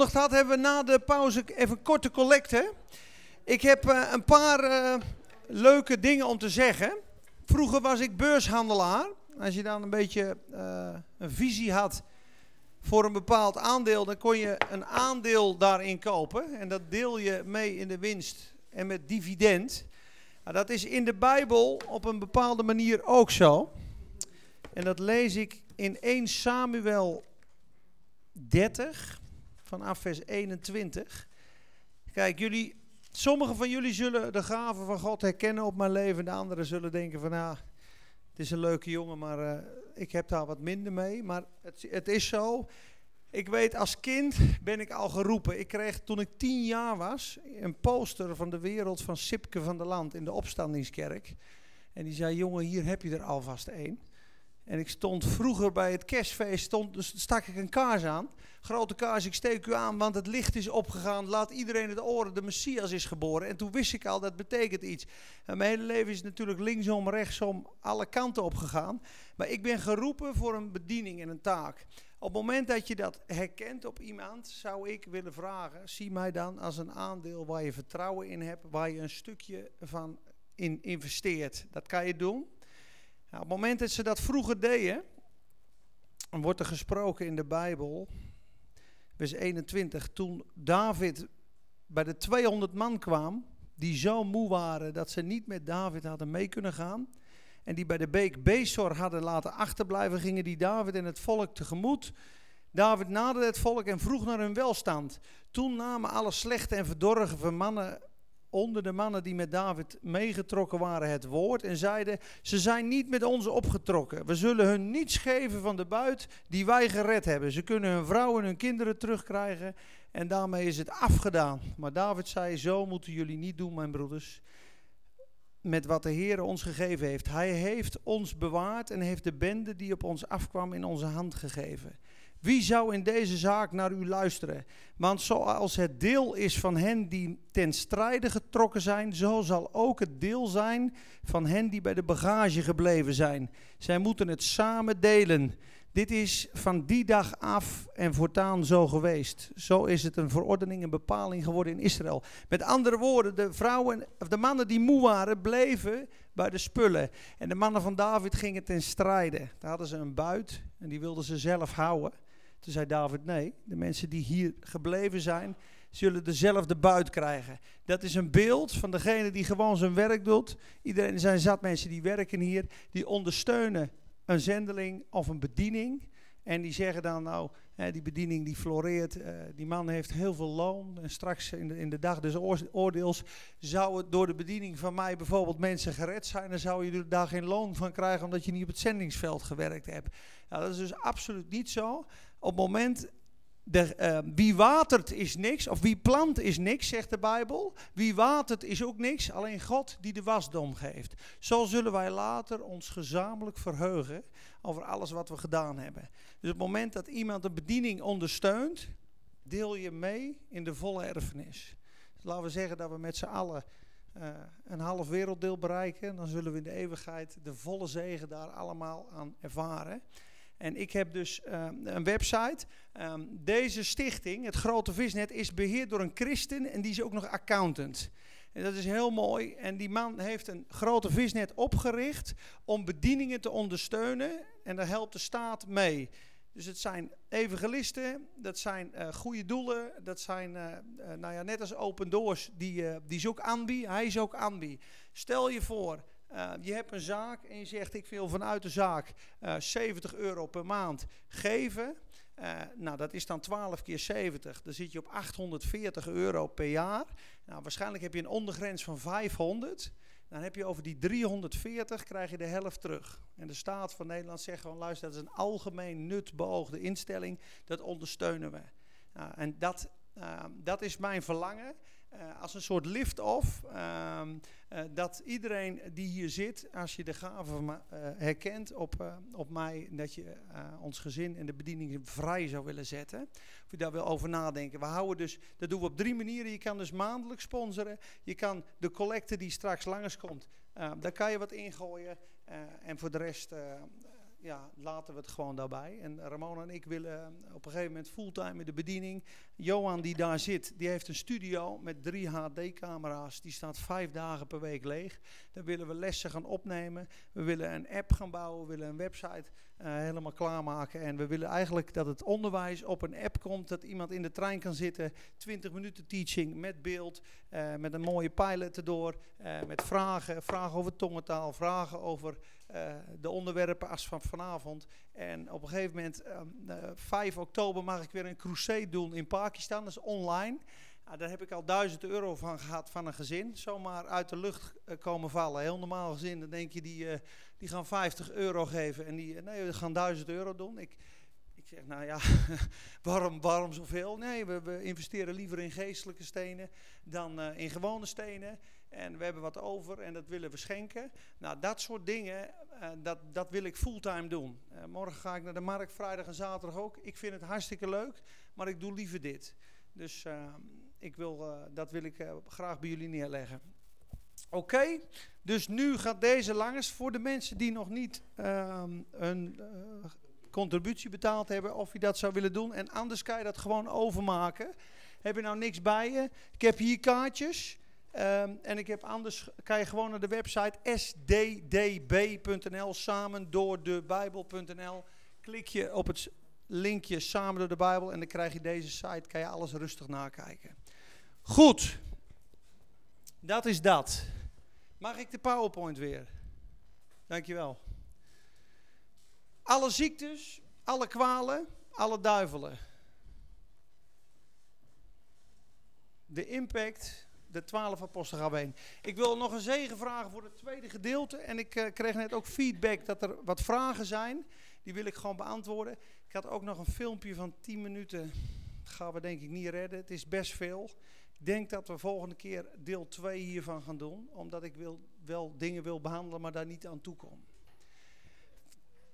had, hebben we na de pauze even korte collecte. Ik heb uh, een paar uh, leuke dingen om te zeggen. Vroeger was ik beurshandelaar. Als je dan een beetje uh, een visie had voor een bepaald aandeel, dan kon je een aandeel daarin kopen. En dat deel je mee in de winst en met dividend. Nou, dat is in de Bijbel op een bepaalde manier ook zo. En dat lees ik in 1 Samuel 30 vanaf vers 21. Kijk, jullie, sommigen van jullie zullen de gaven van God herkennen op mijn leven. De anderen zullen denken van, nou, het is een leuke jongen, maar uh, ik heb daar wat minder mee. Maar het, het is zo. Ik weet, als kind ben ik al geroepen. Ik kreeg toen ik tien jaar was een poster van de wereld van Sipke van der Land in de opstandingskerk. En die zei, jongen, hier heb je er alvast één. En ik stond vroeger bij het kerstfeest, stond, dus stak ik een kaars aan. Grote kaars, ik steek u aan, want het licht is opgegaan. Laat iedereen het oren, de Messias is geboren. En toen wist ik al, dat betekent iets. En mijn hele leven is natuurlijk linksom, rechtsom, alle kanten opgegaan. Maar ik ben geroepen voor een bediening en een taak. Op het moment dat je dat herkent op iemand, zou ik willen vragen: zie mij dan als een aandeel waar je vertrouwen in hebt, waar je een stukje van in investeert. Dat kan je doen. Nou, op het moment dat ze dat vroeger deden, wordt er gesproken in de Bijbel, vers 21, toen David bij de 200 man kwam, die zo moe waren dat ze niet met David hadden mee kunnen gaan, en die bij de beek Bezor hadden laten achterblijven, gingen die David en het volk tegemoet. David naderde het volk en vroeg naar hun welstand. Toen namen alle slechte en verdorven mannen onder de mannen die met David meegetrokken waren het woord en zeiden: Ze zijn niet met ons opgetrokken. We zullen hun niets geven van de buit die wij gered hebben. Ze kunnen hun vrouwen en hun kinderen terugkrijgen en daarmee is het afgedaan. Maar David zei: Zo moeten jullie niet doen, mijn broeders. Met wat de Heer ons gegeven heeft. Hij heeft ons bewaard en heeft de bende die op ons afkwam in onze hand gegeven. Wie zou in deze zaak naar u luisteren? Want zoals het deel is van hen die ten strijde getrokken zijn, zo zal ook het deel zijn van hen die bij de bagage gebleven zijn. Zij moeten het samen delen. Dit is van die dag af en voortaan zo geweest. Zo is het een verordening en bepaling geworden in Israël. Met andere woorden, de vrouwen, of de mannen die moe waren, bleven bij de spullen. En de mannen van David gingen ten strijde. Daar hadden ze een buit en die wilden ze zelf houden. Toen zei David, nee, de mensen die hier gebleven zijn, zullen dezelfde buit krijgen. Dat is een beeld van degene die gewoon zijn werk doet. Iedereen, er zijn zat mensen die werken hier, die ondersteunen een zendeling of een bediening. En die zeggen dan, nou, die bediening die floreert, uh, die man heeft heel veel loon. En straks in de, in de dag des oordeels zou het door de bediening van mij bijvoorbeeld mensen gered zijn. Dan zou je daar geen loon van krijgen omdat je niet op het zendingsveld gewerkt hebt. Nou, dat is dus absoluut niet zo. Op het moment, de, uh, wie watert is niks, of wie plant is niks, zegt de Bijbel. Wie watert is ook niks, alleen God die de wasdom geeft. Zo zullen wij later ons gezamenlijk verheugen over alles wat we gedaan hebben. Dus op het moment dat iemand een bediening ondersteunt, deel je mee in de volle erfenis. Laten we zeggen dat we met z'n allen uh, een half werelddeel bereiken. Dan zullen we in de eeuwigheid de volle zegen daar allemaal aan ervaren. En ik heb dus uh, een website. Um, deze stichting, het Grote Visnet, is beheerd door een christen en die is ook nog accountant. En dat is heel mooi. En die man heeft een grote visnet opgericht om bedieningen te ondersteunen. En daar helpt de staat mee. Dus het zijn evangelisten, dat zijn uh, goede doelen, dat zijn, uh, uh, nou ja, net als Open Doors, die, die is ook aanbie, hij is ook aanbie. Stel je voor, uh, je hebt een zaak en je zegt ik wil vanuit de zaak uh, 70 euro per maand geven. Uh, nou, dat is dan 12 keer 70. Dan zit je op 840 euro per jaar. Nou, waarschijnlijk heb je een ondergrens van 500. Dan heb je over die 340 krijg je de helft terug. En de staat van Nederland zegt gewoon, luister, dat is een algemeen nut beoogde instelling. Dat ondersteunen we. Nou, en dat, dat is mijn verlangen. Uh, als een soort lift-off. Uh, uh, dat iedereen die hier zit, als je de gave uh, herkent op, op mij, dat je ons gezin en de bediening vrij zou willen zetten. Of je daar wil over nadenken. We houden dus, dat doen we op drie manieren. Je kan dus maandelijk sponsoren. Je kan de collecte die straks langskomt, daar kan je wat ingooien. en voor de rest ja, laten we het gewoon daarbij. En Ramona en ik willen op een gegeven moment fulltime in de bediening. Johan die daar zit, die heeft een studio met drie HD-camera's. Die staat vijf dagen per week leeg. Daar willen we lessen gaan opnemen. We willen een app gaan bouwen. We willen een website uh, helemaal klaarmaken. En we willen eigenlijk dat het onderwijs op een app komt. Dat iemand in de trein kan zitten. 20 minuten teaching met beeld. Uh, met een mooie pilot erdoor. Uh, met vragen. Vragen over tongentaal. Vragen over de onderwerpen als van vanavond. En op een gegeven moment, um, 5 oktober, mag ik weer een crusade doen in Pakistan. Dat is online. Daar heb ik al duizend euro van gehad van een gezin. Zomaar uit de lucht uh, komen vallen. Heel normaal gezin, dan denk je, die, die gaan 50 euro geven. En die, nee, we gaan 1000 euro doen. Ik, ik zeg, nou ja, waarom, waarom zoveel? Nee, we, we, investeren liever in geestelijke stenen dan in gewone stenen. En we hebben wat over en dat willen we schenken. Nou, dat soort dingen, dat, dat wil ik fulltime doen. morgen ga ik naar de markt, vrijdag en zaterdag ook. Ik vind het hartstikke leuk, maar ik doe liever dit. Dus ik wil, dat wil ik graag bij jullie neerleggen. Oké, dus nu gaat deze langs voor de mensen die nog niet uh, een contributie betaald hebben, of je dat zou willen doen. En anders kan je dat gewoon overmaken. Heb je nou niks bij je? Ik heb hier kaartjes. Um, en ik heb anders, kan je gewoon naar de website sddb.nl, samen door de Bijbel.nl. Klik je op het linkje samen door de Bijbel en dan krijg je deze site, kan je alles rustig nakijken. Goed, dat is dat. Mag ik de PowerPoint weer? Dankjewel. Alle ziektes, alle kwalen, alle duivelen. De impact, de twaalf apostelen gaan heen. Ik wil nog een zegen vragen voor het tweede gedeelte. En ik uh, kreeg net ook feedback dat er wat vragen zijn. Die wil ik gewoon beantwoorden. Ik had ook nog een filmpje van 10 minuten. Gaan we denk ik niet redden. Het is best veel. Ik denk dat we volgende keer deel 2 hiervan gaan doen, omdat ik wil, wel dingen wil behandelen, maar daar niet aan toe kom.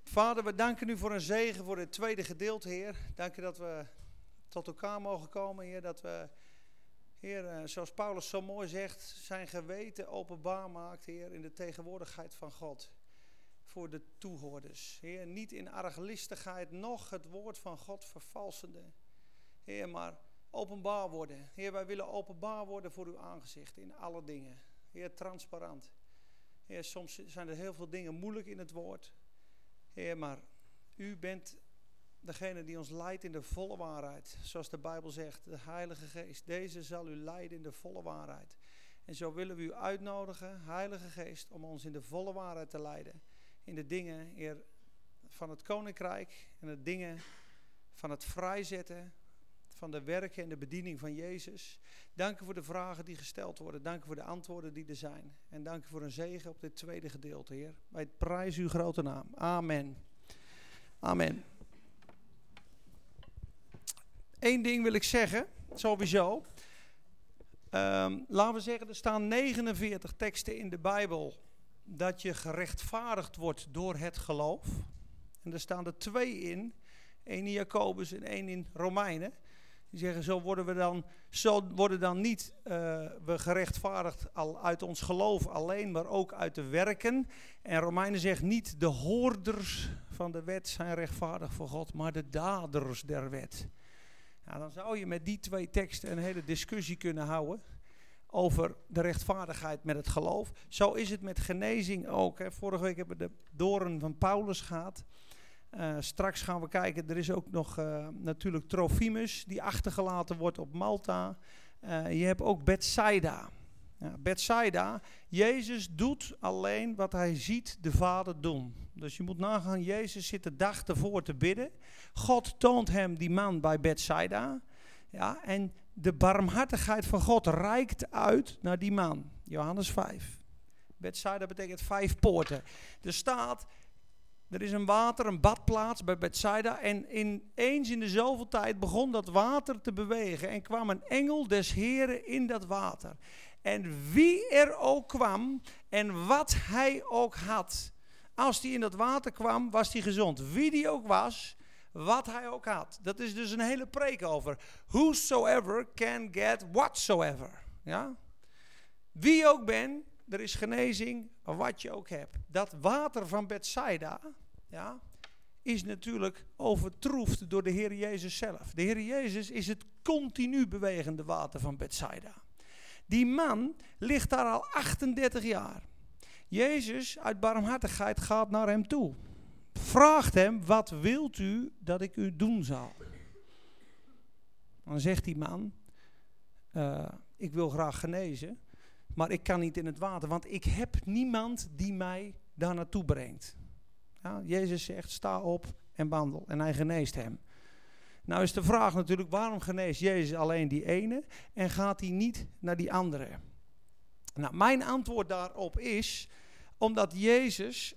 Vader, we danken u voor een zegen voor het tweede gedeelte, Heer. Dank u dat we tot elkaar mogen komen, Heer. Dat we, Heer, eh, zoals Paulus zo mooi zegt, zijn geweten openbaar maakt, Heer, in de tegenwoordigheid van God. Voor de toehoorders. Heer, niet in arglistigheid, nog het woord van God vervalsende. Heer, maar openbaar worden. Heer, wij willen openbaar worden voor uw aangezicht in alle dingen. Heer, transparant. Heer, soms zijn er heel veel dingen moeilijk in het woord. Heer, maar u bent degene die ons leidt in de volle waarheid. Zoals de Bijbel zegt, de Heilige Geest. Deze zal u leiden in de volle waarheid. En zo willen we u uitnodigen, Heilige Geest, om ons in de volle waarheid te leiden. In de dingen, Heer, van het Koninkrijk en de dingen van het vrijzetten van de werken en de bediening van Jezus. Dank u voor de vragen die gesteld worden. Dank u voor de antwoorden die er zijn. En dank u voor een zegen op dit tweede gedeelte, Heer. Wij prijzen uw grote naam. Amen. Amen. Eén ding wil ik zeggen, sowieso. Um, laten we zeggen, er staan 49 teksten in de Bijbel dat je gerechtvaardigd wordt door het geloof. En er staan er twee in, één in Jacobus en één in Romeinen. Die zeggen, zo worden we dan, zo worden dan niet uh, we gerechtvaardigd al uit ons geloof alleen, maar ook uit de werken. En Romeinen zegt niet de hoorders van de wet zijn rechtvaardig voor God, maar de daders der wet. Nou, dan zou je met die twee teksten een hele discussie kunnen houden over de rechtvaardigheid met het geloof. Zo is het met genezing ook. Hè. Vorige week hebben we de doren van Paulus gehad. Uh, straks gaan we kijken, er is ook nog uh, natuurlijk Trofimus die achtergelaten wordt op Malta. Uh, je hebt ook Bethsaida. Ja, Bethsaida, Jezus doet alleen wat hij ziet de Vader doen. Dus je moet nagaan, Jezus zit de dag ervoor te bidden. God toont hem die man bij Bethsaida. Ja, en de barmhartigheid van God reikt uit naar die man. Johannes 5. Bethsaida betekent vijf poorten. Er staat, er is een water, een badplaats bij Bethsaida. En ineens in de zoveel tijd begon dat water te bewegen. En kwam een engel des Heren in dat water. En wie er ook kwam en wat hij ook had. Als hij in dat water kwam, was hij gezond. Wie die ook was, wat hij ook had. Dat is dus een hele preek over. Whosoever can get whatsoever. Ja? Wie ook bent, er is genezing, wat je ook hebt. Dat water van Bethsaida, ja, is natuurlijk overtroefd door de Heer Jezus zelf. De Heer Jezus is het continu bewegende water van Bethsaida. Die man ligt daar al 38 jaar. Jezus uit barmhartigheid gaat naar hem toe. Vraagt hem, wat wilt u dat ik u doen zal? Dan zegt die man, uh, ik wil graag genezen, maar ik kan niet in het water, want ik heb niemand die mij daar naartoe brengt. Ja, Jezus zegt, sta op en wandel. En hij geneest hem. Nou is de vraag natuurlijk, waarom geneest Jezus alleen die ene en gaat hij niet naar die andere? Nou, mijn antwoord daarop is, omdat Jezus,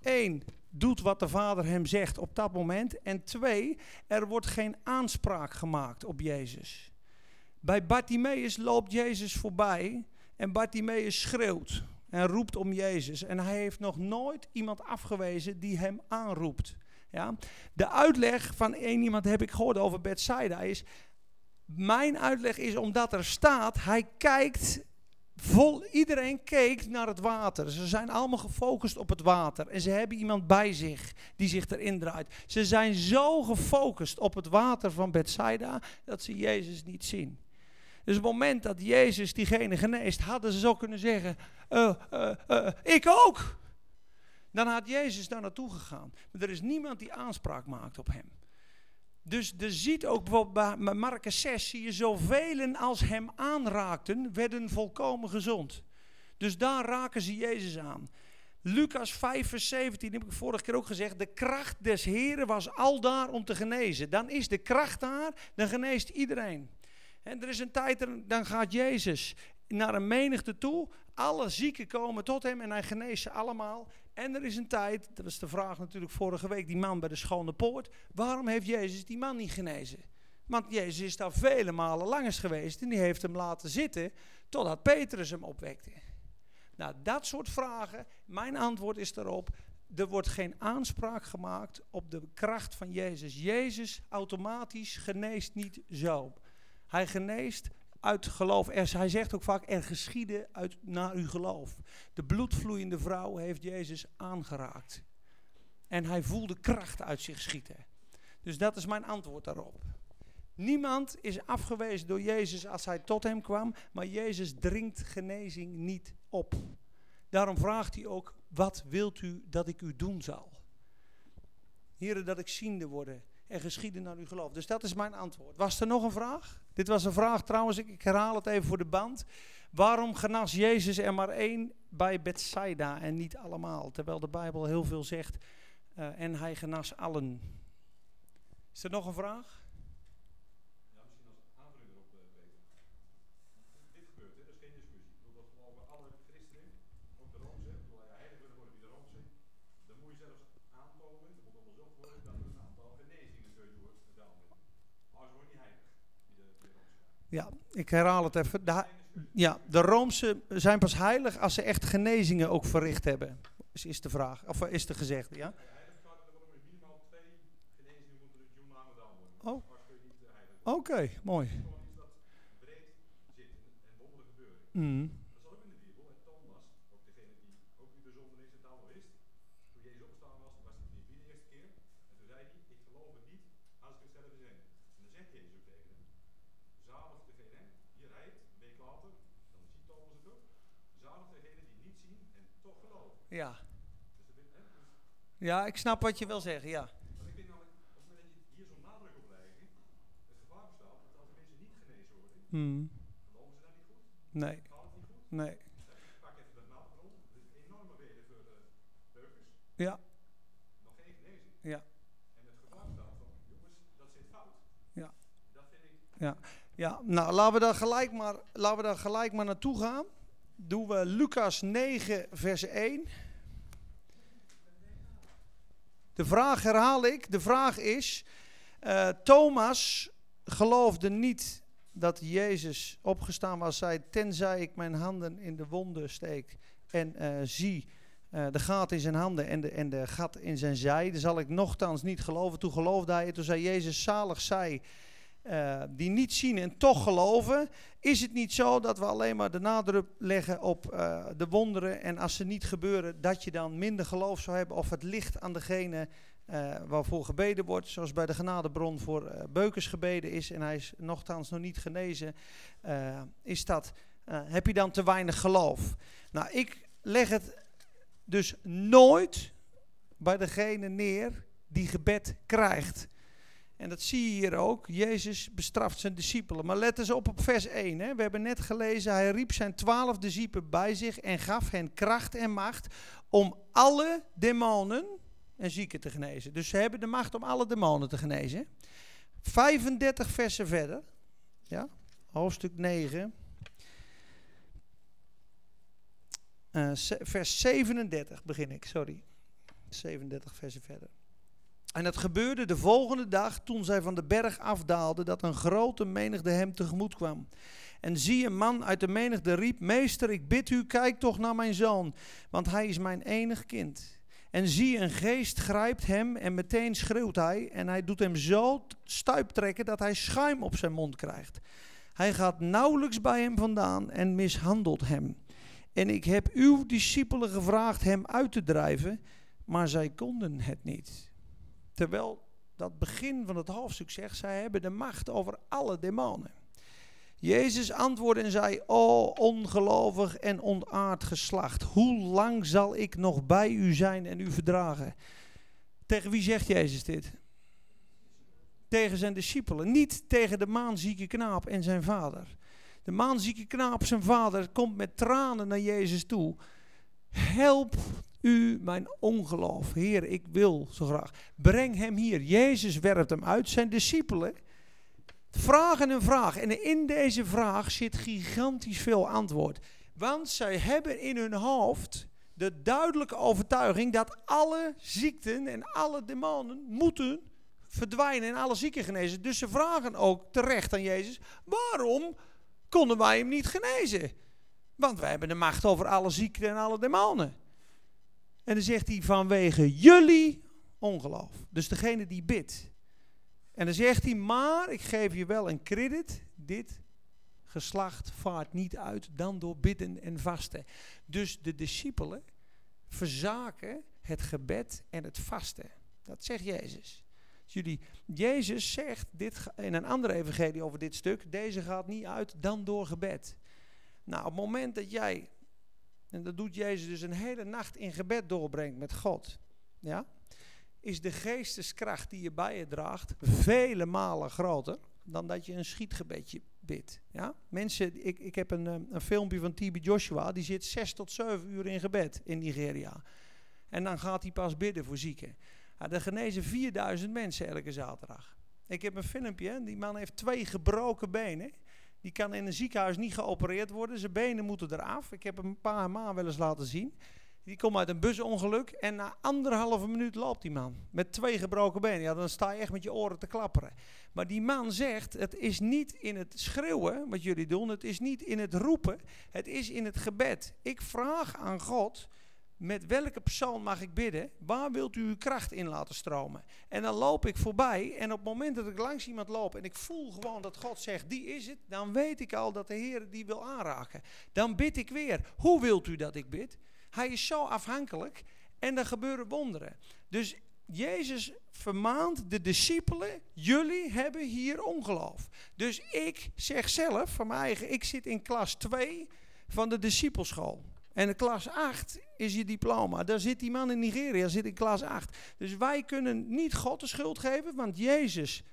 één, doet wat de Vader hem zegt op dat moment. En twee, er wordt geen aanspraak gemaakt op Jezus. Bij Bartimaeus loopt Jezus voorbij en Bartimaeus schreeuwt en roept om Jezus. En hij heeft nog nooit iemand afgewezen die hem aanroept. Ja? De uitleg van één iemand heb ik gehoord over Bethsaida is... Mijn uitleg is omdat er staat, hij kijkt vol, iedereen keek naar het water. Ze zijn allemaal gefocust op het water. En ze hebben iemand bij zich die zich erin draait. Ze zijn zo gefocust op het water van Bethsaida dat ze Jezus niet zien. Dus op het moment dat Jezus diegene geneest, hadden ze zo kunnen zeggen: uh, uh, uh, Ik ook. Dan had Jezus daar naartoe gegaan. Maar er is niemand die aanspraak maakt op hem. Dus je ziet ook bijvoorbeeld bij Marcus 6, zie je zoveel als hem aanraakten, werden volkomen gezond. Dus daar raken ze Jezus aan. Lucas 5, vers 17, heb ik vorige keer ook gezegd. De kracht des Heren was al daar om te genezen. Dan is de kracht daar, dan geneest iedereen. En er is een tijd, dan gaat Jezus naar een menigte toe. Alle zieken komen tot hem en hij geneest ze allemaal. En er is een tijd, dat is de vraag natuurlijk vorige week, die man bij de schone poort. Waarom heeft Jezus die man niet genezen? Want Jezus is daar vele malen langs geweest en die heeft hem laten zitten totdat Petrus hem opwekte. Nou, dat soort vragen, mijn antwoord is daarop, er wordt geen aanspraak gemaakt op de kracht van Jezus. Jezus automatisch geneest niet zo. Hij geneest uit geloof. Hij zegt ook vaak, er geschieden uit, naar uw geloof. De bloedvloeiende vrouw heeft Jezus aangeraakt. En hij voelde kracht uit zich schieten. Dus dat is mijn antwoord daarop. Niemand is afgewezen door Jezus als hij tot hem kwam, maar Jezus dringt genezing niet op. Daarom vraagt hij ook, wat wilt u dat ik u doen zal? Heren, dat ik ziende worden en geschieden naar uw geloof. Dus dat is mijn antwoord. Was er nog een vraag? Dit was een vraag trouwens, ik, herhaal het even voor de band. Waarom genas Jezus er maar één bij Bethsaida en niet allemaal? Terwijl de Bijbel heel veel zegt uh, en hij genas allen. Is er nog een vraag? Ja, ik herhaal het even. De, ja, de Roomse zijn pas heilig als ze echt genezingen ook verricht hebben. Is, is de vraag, of is de gezegde, ja? Oh. Oké, mooi. Mm. Ja. Ja, ik snap wat je wil zeggen, ja. Hmm. geloven ze dat niet goed? Nee. Nee. Ik pak even de naaldbron, dat is een enorme reden voor de burgers. Ja. Nog geen genezing. Ja. En het gevaar bestaat van, jongens, dat zit fout. Ja. Dat vind ik... Ja. Ja, nou laten we daar gelijk maar, laten we daar gelijk maar naartoe gaan. Doen we Lucas 9, vers 1. De vraag herhaal ik. De vraag is: uh, Thomas geloofde niet dat Jezus opgestaan was. Zei: Tenzij ik mijn handen in de wonden steek en uh, zie uh, de gat in zijn handen en de, en de gat in zijn zij, dan zal ik nogthans niet geloven. Toen geloofde hij. Toen zei Jezus: Zalig zij uh, die niet zien en toch geloven, is het niet zo dat we alleen maar de nadruk leggen op uh, de wonderen en als ze niet gebeuren, dat je dan minder geloof zou hebben of het ligt aan degene eh, waarvoor gebeden wordt, zoals bij de genadebron voor eh, Beukers gebeden is en hij is nogthans nog niet genezen, eh, is dat, eh, heb je dan te weinig geloof? Nou, ik leg het dus nooit bij degene neer die gebed krijgt. En dat zie je hier ook. Jezus bestraft zijn discipelen. Maar let eens op op vers 1. Hè. We hebben net gelezen, hij riep zijn twaalf discipelen bij zich en gaf hen kracht en macht om alle demonen en zieken te genezen. Dus ze hebben de macht om alle demonen te genezen. 35 versen verder, ja, hoofdstuk 9, eh, vers 37 begin ik, sorry. 37 versen verder. En het gebeurde de volgende dag toen zij van de berg afdaalden dat een grote menigte hem tegemoet kwam. En zie een man uit de menigte riep, meester ik bid u, kijk toch naar mijn zoon, want hij is mijn enig kind. En zie een geest grijpt hem en meteen schreeuwt hij en hij doet hem zo stuip trekken dat hij schuim op zijn mond krijgt. Hij gaat nauwelijks bij hem vandaan en mishandelt hem. En ik heb uw discipelen gevraagd hem uit te drijven, maar zij konden het niet. Terwijl dat begin van het hoofdstuk zegt, zij hebben de macht over alle demonen. Jezus antwoordde en zei, o ongelovig en ontaard geslacht, hoe lang zal ik nog bij u zijn en u verdragen? Tegen wie zegt Jezus dit? Tegen zijn discipelen, niet tegen de maanzieke knaap en zijn vader. De maanzieke knaap, zijn vader, komt met tranen naar Jezus toe. Help u mijn ongeloof. Heer, ik wil zo graag. Breng hem hier. Jezus werpt hem uit. Zijn discipelen vragen een vraag. En in deze vraag zit gigantisch veel antwoord. Want zij hebben in hun hoofd de duidelijke overtuiging dat alle ziekten en alle demonen moeten verdwijnen en alle zieken genezen. Dus ze vragen ook terecht aan Jezus: waarom konden wij hem niet genezen? Want wij hebben de macht over alle ziekten en alle demonen. En dan zegt hij vanwege jullie ongeloof. Dus degene die bidt. En dan zegt hij, maar ik geef je wel een credit. Dit geslacht vaart niet uit dan door bidden en vasten. Dus de discipelen verzaken het gebed en het vasten. Dat zegt Jezus. Jullie, Jezus zegt dit in een andere evangelie over dit stuk. Deze gaat niet uit dan door gebed. Nou, op het moment dat jij, en dat doet Jezus dus een hele nacht in gebed doorbrengt met God. Ja, is de geesteskracht die je bij je draagt vele malen groter dan dat je een schietgebedje bidt. Ja? Mensen, ik, ik heb een, eh, een filmpje van TB Joshua, die zit zes tot zeven uur in gebed in Nigeria. En dan gaat hij pas bidden voor zieken. Ja, er genezen 4000 mensen elke zaterdag. Ik heb een filmpje, die man heeft twee gebroken benen. Die kan in een ziekenhuis niet geopereerd worden. Zijn benen moeten eraf. Ik heb hem een paar maanden wel eens laten zien. Die komt uit een busongeluk en na anderhalve minuut loopt die man. Met twee gebroken benen. Ja, dan sta je echt met je oren te klapperen. Maar die man zegt, het is niet in het schreeuwen wat jullie doen. Het is niet in het roepen. Het is in het gebed. Ik vraag aan God, met welke persoon mag ik bidden? Waar wilt u uw kracht in laten stromen? En dan loop ik voorbij en op het moment dat ik langs iemand loop en ik voel gewoon dat God zegt, die is het. Dan weet ik al dat de Heer die wil aanraken. Dan bid ik weer. Hoe wilt u dat ik bid? Hij is zo afhankelijk en er gebeuren wonderen. Dus Jezus vermaant de discipelen, jullie hebben hier ongeloof. Dus ik zeg zelf van mijn eigen, ik zit in klas 2 van de discipelschool. En klas 8 is je diploma. Daar zit die man in Nigeria, zit in klas 8. Dus wij kunnen niet God de schuld geven, want Jezus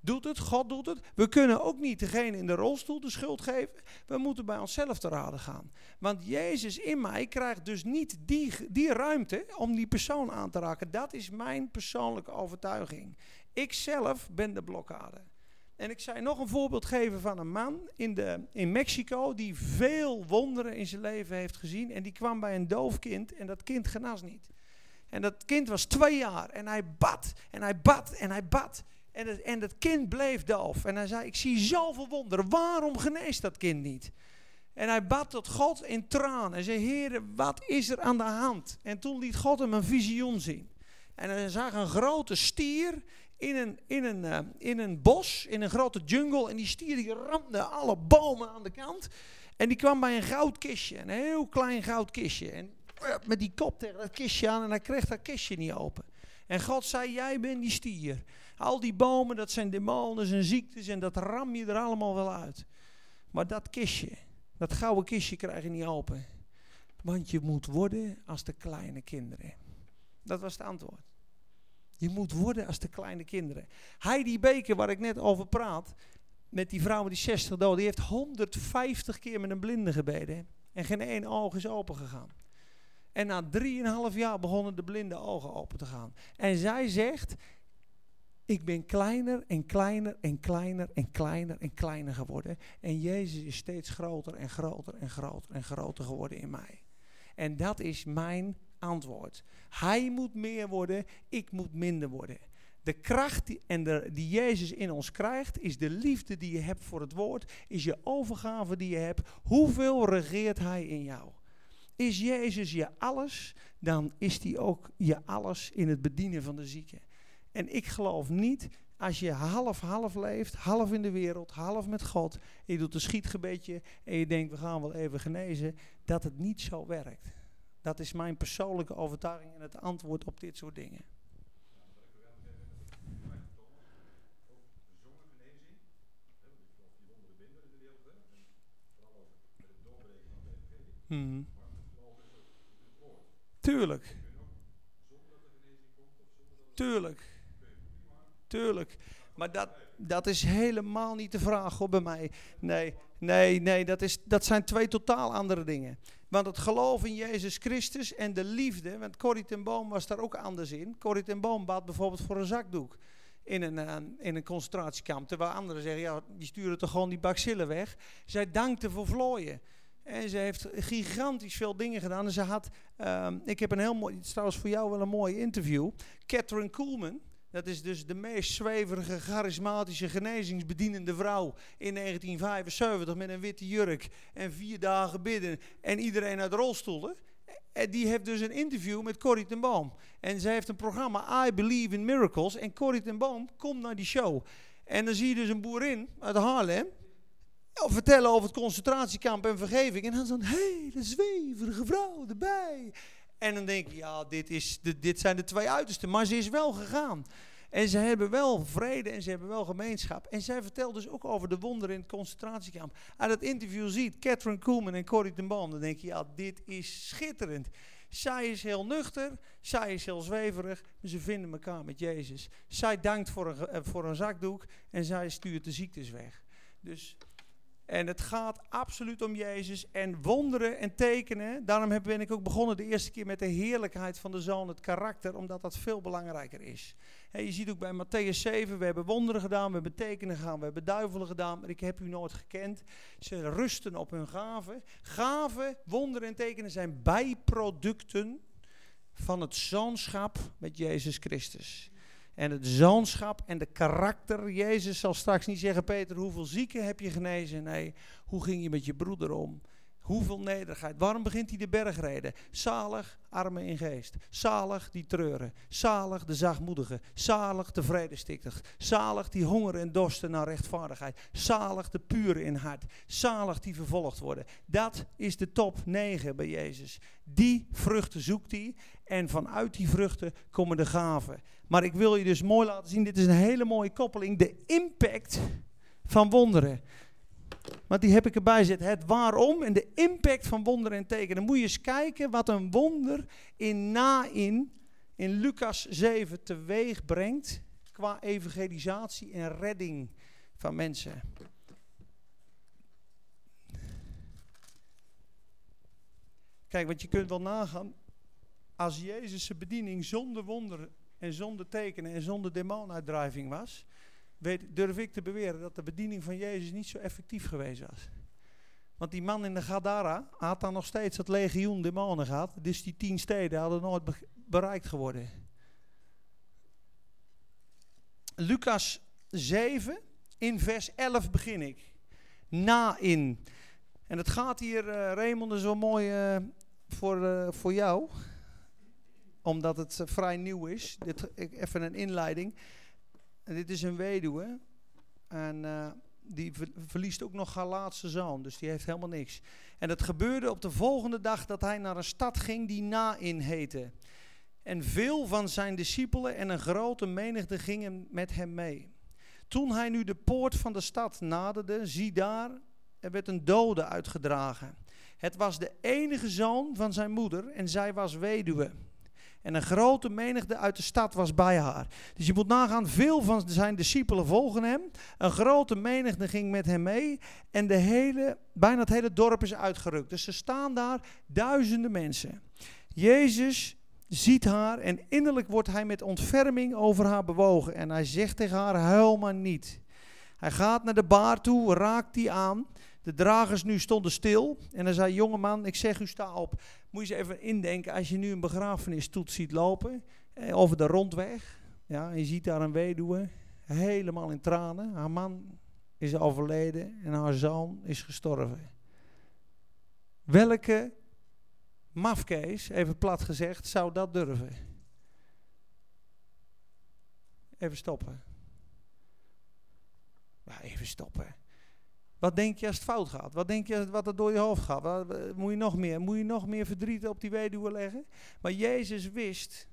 doet het, God doet het. We kunnen ook niet degene in de rolstoel de schuld geven. We moeten bij onszelf te raden gaan. Want Jezus in mij krijgt dus niet die, die ruimte om die persoon aan te raken. Dat is mijn persoonlijke overtuiging. Ik zelf ben de blokkade. En ik zou nog een voorbeeld geven van een man in, de, in Mexico die veel wonderen in zijn leven heeft gezien. En die kwam bij een doof kind en dat kind genas niet. En dat kind was twee jaar en hij bad en hij bad en hij bad. En en het kind bleef doof. En hij zei, ik zie zoveel wonderen. Waarom geneest dat kind niet? En hij bad tot God in tranen. En zei, Heer, wat is er aan de hand? En toen liet God hem een visioen zien. En hij zag een grote stier in een, in een, uh, in een bos, in een grote jungle. En die stier die ramde alle bomen aan de kant. En die kwam bij een goudkistje, een heel klein goudkistje. En met die kop tegen dat kistje aan en hij kreeg dat kistje niet open. En God zei, jij bent die stier. Al die bomen, dat zijn demonen en ziektes en dat ram je er allemaal wel uit. Maar dat kistje, dat gouden kistje krijg je niet open. Want je moet worden als de kleine kinderen. Dat was het antwoord. Je moet worden als de kleine kinderen. Heidi Beker, waar ik net over praat, met die vrouw met die 60 doden, die heeft 150 keer met een blinde gebeden. En geen één oog is open gegaan. En na drieënhalf jaar begonnen de blinde ogen open te gaan. En zij zegt, ik ben kleiner en kleiner en kleiner en kleiner en kleiner geworden. En Jezus is steeds groter en groter en groter en groter geworden in mij. En dat is mijn antwoord. Hij moet meer worden, ik moet minder worden. De kracht die, en de, die Jezus in ons krijgt, is de liefde die je hebt voor het woord, is je overgave die je hebt. Hoeveel regeert Hij in jou? Is Jezus je alles, dan is Hij ook je alles in het bedienen van de zieken. En ik geloof niet, als je half-half leeft, half in de wereld, half met God, je doet een schietgebedje en je denkt, we gaan wel even genezen, dat het niet zo werkt. Dat is mijn persoonlijke overtuiging en het antwoord op dit soort dingen. Hmm. Tuurlijk. Tuurlijk. Tuurlijk. Maar dat, dat is helemaal niet de vraag hoor bij mij. Nee, nee, nee, dat, is, dat zijn twee totaal andere dingen. Want het geloof in Jezus Christus en de liefde, want Corrie ten Boom was daar ook anders in. Corrie ten Boom bad bijvoorbeeld voor een zakdoek in een, uh, in een concentratiekamp. Terwijl anderen zeggen, ja, die sturen toch gewoon die bacillen weg. Zij dankte voor vlooien. En ze heeft gigantisch veel dingen gedaan. En ze had, um, ik heb een heel mooi, trouwens voor jou wel een mooi interview. Catherine Kuhlman, dat is dus de meest zweverige, charismatische, genezingsbedienende vrouw in 1975 met een witte jurk en vier dagen bidden en iedereen uit rolstoelen. En die heeft dus een interview met Corrie ten Boom. En ze heeft een programma I Believe in Miracles. En Corrie ten Boom komt naar die show. En dan zie je dus een boerin uit Haarlem vertellen over het concentratiekamp en vergeving. En dan zo'n hele zweverige vrouw erbij. En dan denk je, ja, dit, is de, dit zijn de twee uitersten. Maar ze is wel gegaan. En ze hebben wel vrede en ze hebben wel gemeenschap. En zij vertelt dus ook over de wonderen in het concentratiekamp. Uit het interview ziet Catherine Koeman en Corrie ten Boom. Dan denk je, ja, dit is schitterend. Zij is heel nuchter, zij is heel zweverig, ze vinden elkaar met Jezus. Zij dankt voor een, eh, voor een zakdoek en zij stuurt de ziektes weg. Dus en het gaat absoluut om Jezus en wonderen en tekenen. Daarom ben ik ook begonnen de eerste keer met de heerlijkheid van de Zoon, het karakter, omdat dat veel belangrijker is. je ziet ook bij Matthäus 7, we hebben wonderen gedaan, we hebben tekenen gedaan, we hebben duivelen gedaan, maar ik heb u nooit gekend. Ze rusten op hun gaven. Gaven, wonderen en tekenen zijn bijproducten van het zoonschap met Jezus Christus en het zoonschap en de karakter. Jezus zal straks niet zeggen, Peter, hoeveel zieken heb je genezen? Nee, hoe ging je met je broeder om? Hoeveel nederigheid. Waarom begint hij de bergreden? Zalig, armen in geest. Zalig die treuren. Zalig de zachtmoedigen. Zalig de vredestichters. Zalig die hongeren en dorsten naar rechtvaardigheid. Zalig de pure in hart. Zalig die vervolgd worden. Dat is de top 9 bij Jezus. Die vruchten zoekt hij. En vanuit die vruchten komen de gaven. Maar ik wil je dus mooi laten zien. Dit is een hele mooie koppeling. De impact van wonderen. Want die heb ik erbij gezet. Het waarom en de impact van wonderen en tekenen. Moet je eens kijken wat een wonder in na-in in Lucas 7 teweeg brengt. Qua evangelisatie en redding van mensen. Kijk, want je kunt wel nagaan. Als Jezus' bediening zonder wonderen en zonder tekenen en zonder demonuitdrijving was durf ik te beweren dat de bediening van Jezus niet zo effectief geweest was. Want die man in de Gadara had dan nog steeds dat legioen demonen gehad. Dus die tien steden hadden nooit bereikt geworden. Lucas 7, in vers 11 begin ik. Na in. En het gaat hier, uh, Raymond, zo mooi uh, voor, uh, voor jou. Omdat het vrij nieuw is. Dit, even een inleiding. Dit is een weduwe. En uh, die verliest ook nog haar laatste zoon. Dus die heeft helemaal niks. En het gebeurde op de volgende dag dat hij naar een stad ging die Nain heette. En veel van zijn discipelen en een grote menigte gingen met hem mee. Toen hij nu de poort van de stad naderde, zie daar, er werd een dode uitgedragen. Het was de enige zoon van zijn moeder en zij was weduwe. En een grote menigte uit de stad was bij haar. Dus je moet nagaan, veel van zijn discipelen volgen hem. Een grote menigte ging met hem mee. En de hele, bijna het hele dorp is uitgerukt. Dus ze staan daar, duizenden mensen. Jezus ziet haar en innerlijk wordt hij met ontferming over haar bewogen. En hij zegt tegen haar, huil maar niet. Hij gaat naar de baar toe, raakt die aan. De dragers nu stonden stil. En hij zei, jongeman, ik zeg u sta op. Moet je eens even indenken, als je nu een begrafenistoet ziet lopen, eh, over de rondweg. Ja, je ziet daar een weduwe, helemaal in tranen. Haar man is overleden en haar zoon is gestorven. Welke mafkees, even plat gezegd, zou dat durven? Even stoppen. Ja, even stoppen. Wat denk je als het fout gaat? Wat denk je wat er door je hoofd gaat? Moet, je nog meer, moet je nog meer verdriet op die weduwe leggen? Maar Jezus wist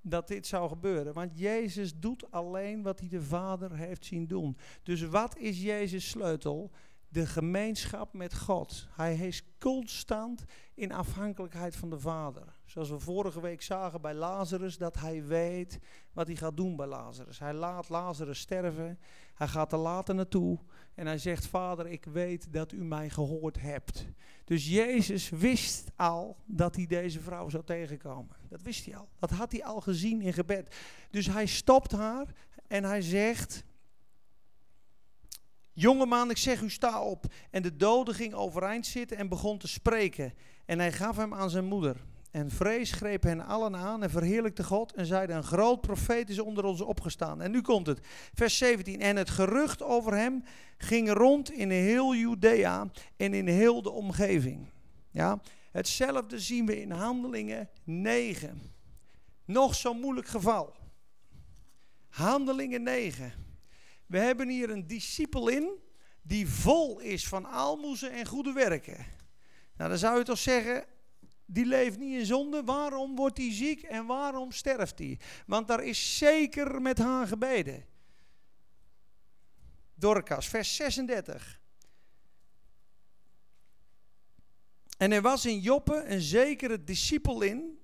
dat dit zou gebeuren. Want Jezus doet alleen wat hij de Vader heeft zien doen. Dus wat is Jezus' sleutel? De gemeenschap met God. Hij is constant in afhankelijkheid van de Vader. Zoals we vorige week zagen bij Lazarus, dat hij weet wat hij gaat doen bij Lazarus. Hij laat Lazarus sterven. Hij gaat er later naartoe. En hij zegt, Vader, ik weet dat u mij gehoord hebt. Dus Jezus wist al dat hij deze vrouw zou tegenkomen. Dat wist hij al. Dat had hij al gezien in gebed. Dus hij stopt haar en hij zegt... Jongeman, ik zeg u, sta op. En de dode ging overeind zitten en begon te spreken. En hij gaf hem aan zijn moeder. En vrees greep hen allen aan en verheerlijkte God en zeide, een groot profeet is onder ons opgestaan. En nu komt het, vers 17. En het gerucht over hem ging rond in heel Judea en in heel de omgeving. Ja, hetzelfde zien we in Handelingen 9. Nog zo'n moeilijk geval. Handelingen 9. We hebben hier een discipel in die vol is van aalmoezen en goede werken. Nou, dan zou je toch zeggen, die leeft niet in zonde. Waarom wordt hij ziek en waarom sterft hij? Want daar is zeker met haar gebeden. Dorcas, vers 36. En er was in Joppe een zekere discipel in,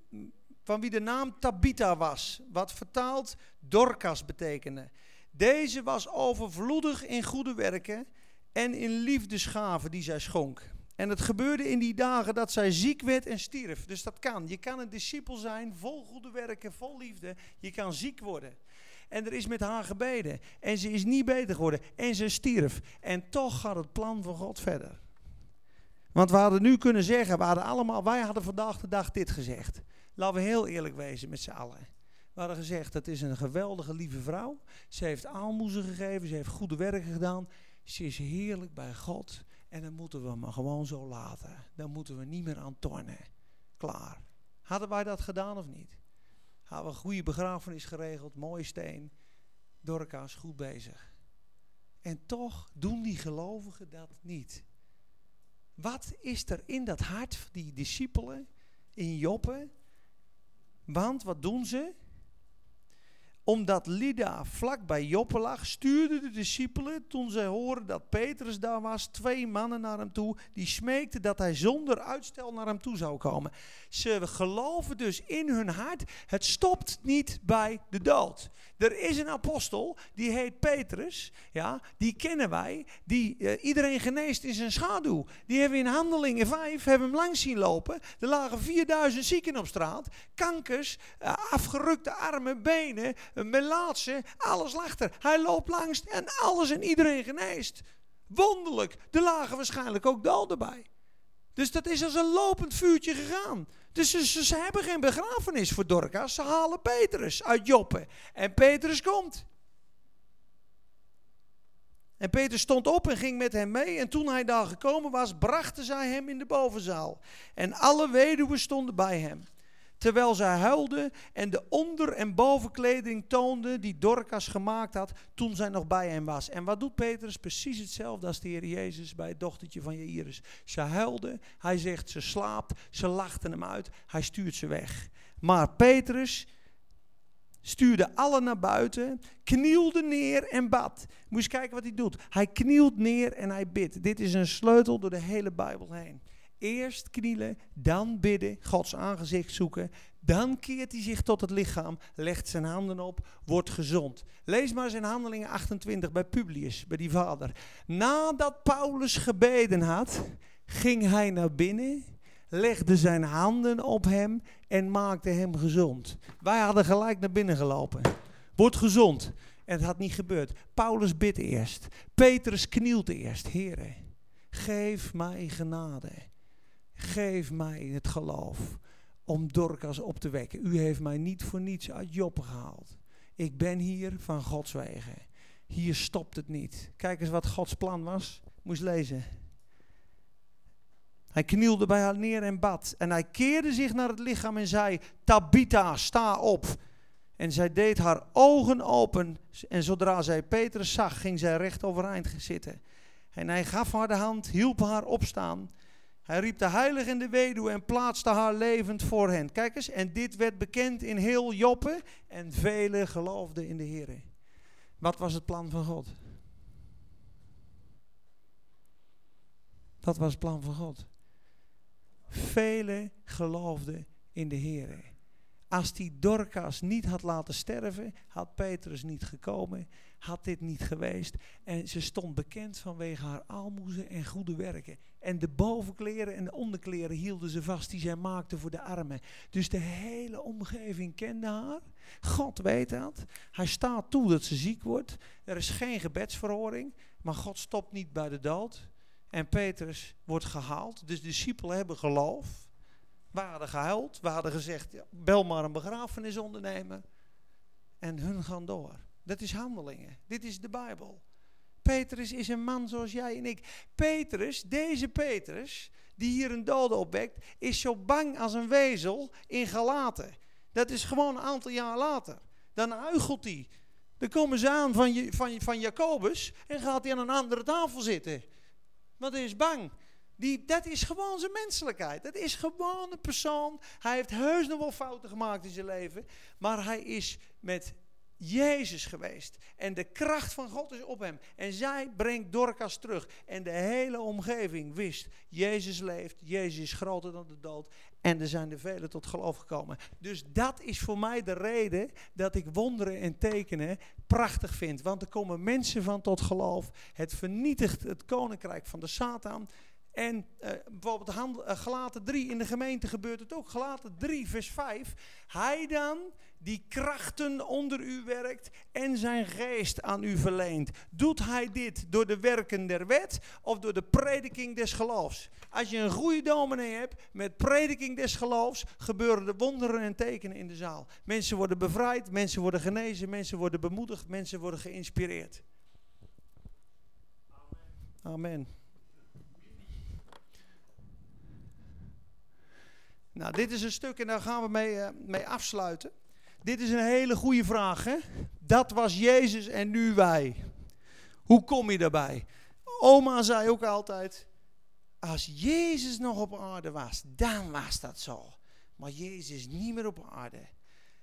van wie de naam Tabitha was, wat vertaald Dorcas betekende. Deze was overvloedig in goede werken en in liefdesgaven die zij schonk. En het gebeurde in die dagen dat zij ziek werd en stierf. Dus dat kan. Je kan een discipel zijn, vol goede werken, vol liefde. Je kan ziek worden. En er is met haar gebeden. En ze is niet beter geworden. En ze stierf. En toch gaat het plan van God verder. Want we hadden nu kunnen zeggen, we hadden allemaal, wij hadden vandaag de dag dit gezegd. Laten we heel eerlijk wezen met z'n allen. We hadden gezegd, het is een geweldige lieve vrouw. Ze heeft aalmoezen gegeven, ze heeft goede werken gedaan. Ze is heerlijk bij God. En dan moeten we hem gewoon zo laten. Dan moeten we niet meer aan tornen. Klaar. Hadden wij dat gedaan of niet? Hadden we een goede begrafenis geregeld, mooie steen. Dorcas goed bezig. En toch doen die gelovigen dat niet. Wat is er in dat hart van die discipelen in Joppe? Want wat doen ze? Omdat Lida vlak bij Joppe lag, stuurden de discipelen, toen zij hoorden dat Petrus daar was, twee mannen naar hem toe, die smeekten dat hij zonder uitstel naar hem toe zou komen. Ze geloven dus in hun hart, het stopt niet bij de dood. Er is een apostel, die heet Petrus, ja, die kennen wij, die uh, iedereen geneest in zijn schaduw. Die hebben we in Handelingen 5, hebben hem langs zien lopen. Er lagen 4000 zieken op straat, kankers, uh, afgerukte armen, benen, melaatse, alles lag er. Hij loopt langs en alles en iedereen geneest. Wonderlijk, er lagen waarschijnlijk ook doden bij. Dus dat is als een lopend vuurtje gegaan. Dus ze, ze, hebben geen begrafenis voor Dorcas. Ze halen Petrus uit Joppe. En Petrus komt. En Petrus stond op en ging met hem mee. En toen hij daar gekomen was, brachten zij hem in de bovenzaal. En alle weduwen stonden bij hem terwijl zij huilde en de onder- en bovenkleding toonde die Dorcas gemaakt had toen zij nog bij hem was. En wat doet Petrus? Precies hetzelfde als de Heer Jezus bij het dochtertje van Jairus. Ze huilde, hij zegt ze slaapt, ze lachten hem uit, hij stuurt ze weg. Maar Petrus stuurde allen naar buiten, knielde neer en bad. Moest kijken wat hij doet. Hij knielt neer en hij bidt. Dit is een sleutel door de hele Bijbel heen. Eerst knielen, dan bidden, Gods aangezicht zoeken. Dan keert hij zich tot het lichaam, legt zijn handen op, wordt gezond. Lees maar zijn handelingen 28 bij Publius, bij die vader. Nadat Paulus gebeden had, ging hij naar binnen, legde zijn handen op hem en maakte hem gezond. Wij hadden gelijk naar binnen gelopen. Word gezond. En het had niet gebeurd. Paulus bidt eerst. Petrus knielt eerst. Heren, geef mij genade. Geef mij het geloof om Dorcas op te wekken. U heeft mij niet voor niets uit Joppe gehaald. Ik ben hier van Gods wegen. Hier stopt het niet. Kijk eens wat Gods plan was. Moest lezen. Hij knielde bij haar neer en bad. En hij keerde zich naar het lichaam en zei: Tabitha, sta op. En zij deed haar ogen open. En zodra zij Petrus zag, ging zij recht overeind zitten. En hij gaf haar de hand, hielp haar opstaan. Hij riep de heilige en de weduwe en plaatste haar levend voor hen. Kijk eens, en dit werd bekend in heel Joppe en velen geloofden in de Heer. Wat was het plan van God? Dat was het plan van God. Velen geloofden in de Heer. Als die Dorcas niet had laten sterven, had Petrus niet gekomen, had dit niet geweest. En ze stond bekend vanwege haar aalmoezen en goede werken. En de bovenkleren en de onderkleren hielden ze vast die zij maakte voor de armen. Dus de hele omgeving kende haar. God weet dat. Hij staat toe dat ze ziek wordt. Er is geen gebedsverhoring, maar God stopt niet bij de dood. En Petrus wordt gehaald. Dus de discipelen hebben geloof. We hadden gehuild. We hadden gezegd, bel maar een begrafenis ondernemen. En hun gaan door. Dat is handelingen. Dit is de Bijbel. Petrus is een man zoals jij en ik. Petrus, deze Petrus, die hier een dode opwekt, is zo bang als een wezel in Galaten. Dat is gewoon een aantal jaar later. Dan huigelt hij. Dan komen ze aan van, van, van Jacobus en gaat hij aan een andere tafel zitten. Want hij is bang. Die, dat is gewoon zijn menselijkheid. Dat is gewoon een persoon. Hij heeft heus nog wel fouten gemaakt in zijn leven. Maar hij is met Jezus geweest. En de kracht van God is op hem. En zij brengt Dorcas terug. En de hele omgeving wist, Jezus leeft, Jezus is groter dan de dood. En er zijn er velen tot geloof gekomen. Dus dat is voor mij de reden dat ik wonderen en tekenen prachtig vind. Want er komen mensen van tot geloof. Het vernietigt het koninkrijk van de Satan. En uh, bijvoorbeeld handel, uh, Galaten 3 in de gemeente gebeurt het ook. Galaten 3 vers 5. Hij dan die krachten onder u werkt en zijn geest aan u verleent. Doet hij dit door de werken der wet of door de prediking des geloofs? Als je een goede dominee hebt met prediking des geloofs, gebeuren er wonderen en tekenen in de zaal. Mensen worden bevrijd, mensen worden genezen, mensen worden bemoedigd, mensen worden geïnspireerd. Amen. Nou, dit is een stuk en daar gaan we mee, uh, mee afsluiten. Dit is een hele goede vraag. Hè? Dat was Jezus en nu wij. Hoe kom je daarbij? Oma zei ook altijd: Als Jezus nog op aarde was, dan was dat zo. Maar Jezus is niet meer op aarde.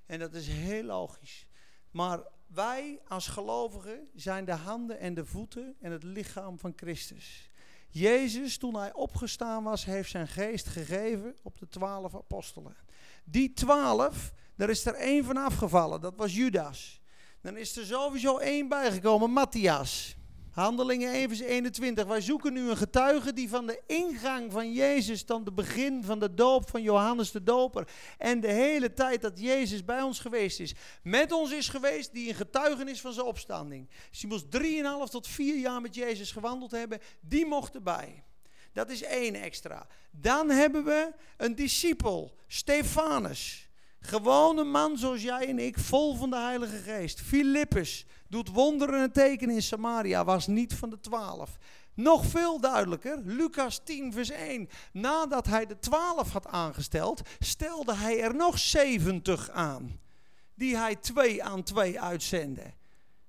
En dat is heel logisch. Maar wij als gelovigen zijn de handen en de voeten en het lichaam van Christus. Jezus, toen hij opgestaan was, heeft zijn geest gegeven op de twaalf apostelen. Die twaalf, daar is er één van afgevallen, dat was Judas. Dan is er sowieso één bijgekomen, Matthias. Handelingen 1 vers 21. Wij zoeken nu een getuige die van de ingang van Jezus tot het begin van de doop van Johannes de Doper en de hele tijd dat Jezus bij ons geweest is, met ons is geweest, die een getuigenis van zijn opstanding. Dus die moest 3,5 tot 4 jaar met Jezus gewandeld hebben, die mocht erbij. Dat is één extra. Dan hebben we een discipel, Stefanus. Gewoon een man zoals jij en ik, vol van de Heilige Geest. Filippus doet wonderen en tekenen in Samaria, was niet van de twaalf. Nog veel duidelijker, Lucas 10, vers 1. Nadat hij de twaalf had aangesteld, stelde hij er nog zeventig aan. Die hij twee aan twee uitzende.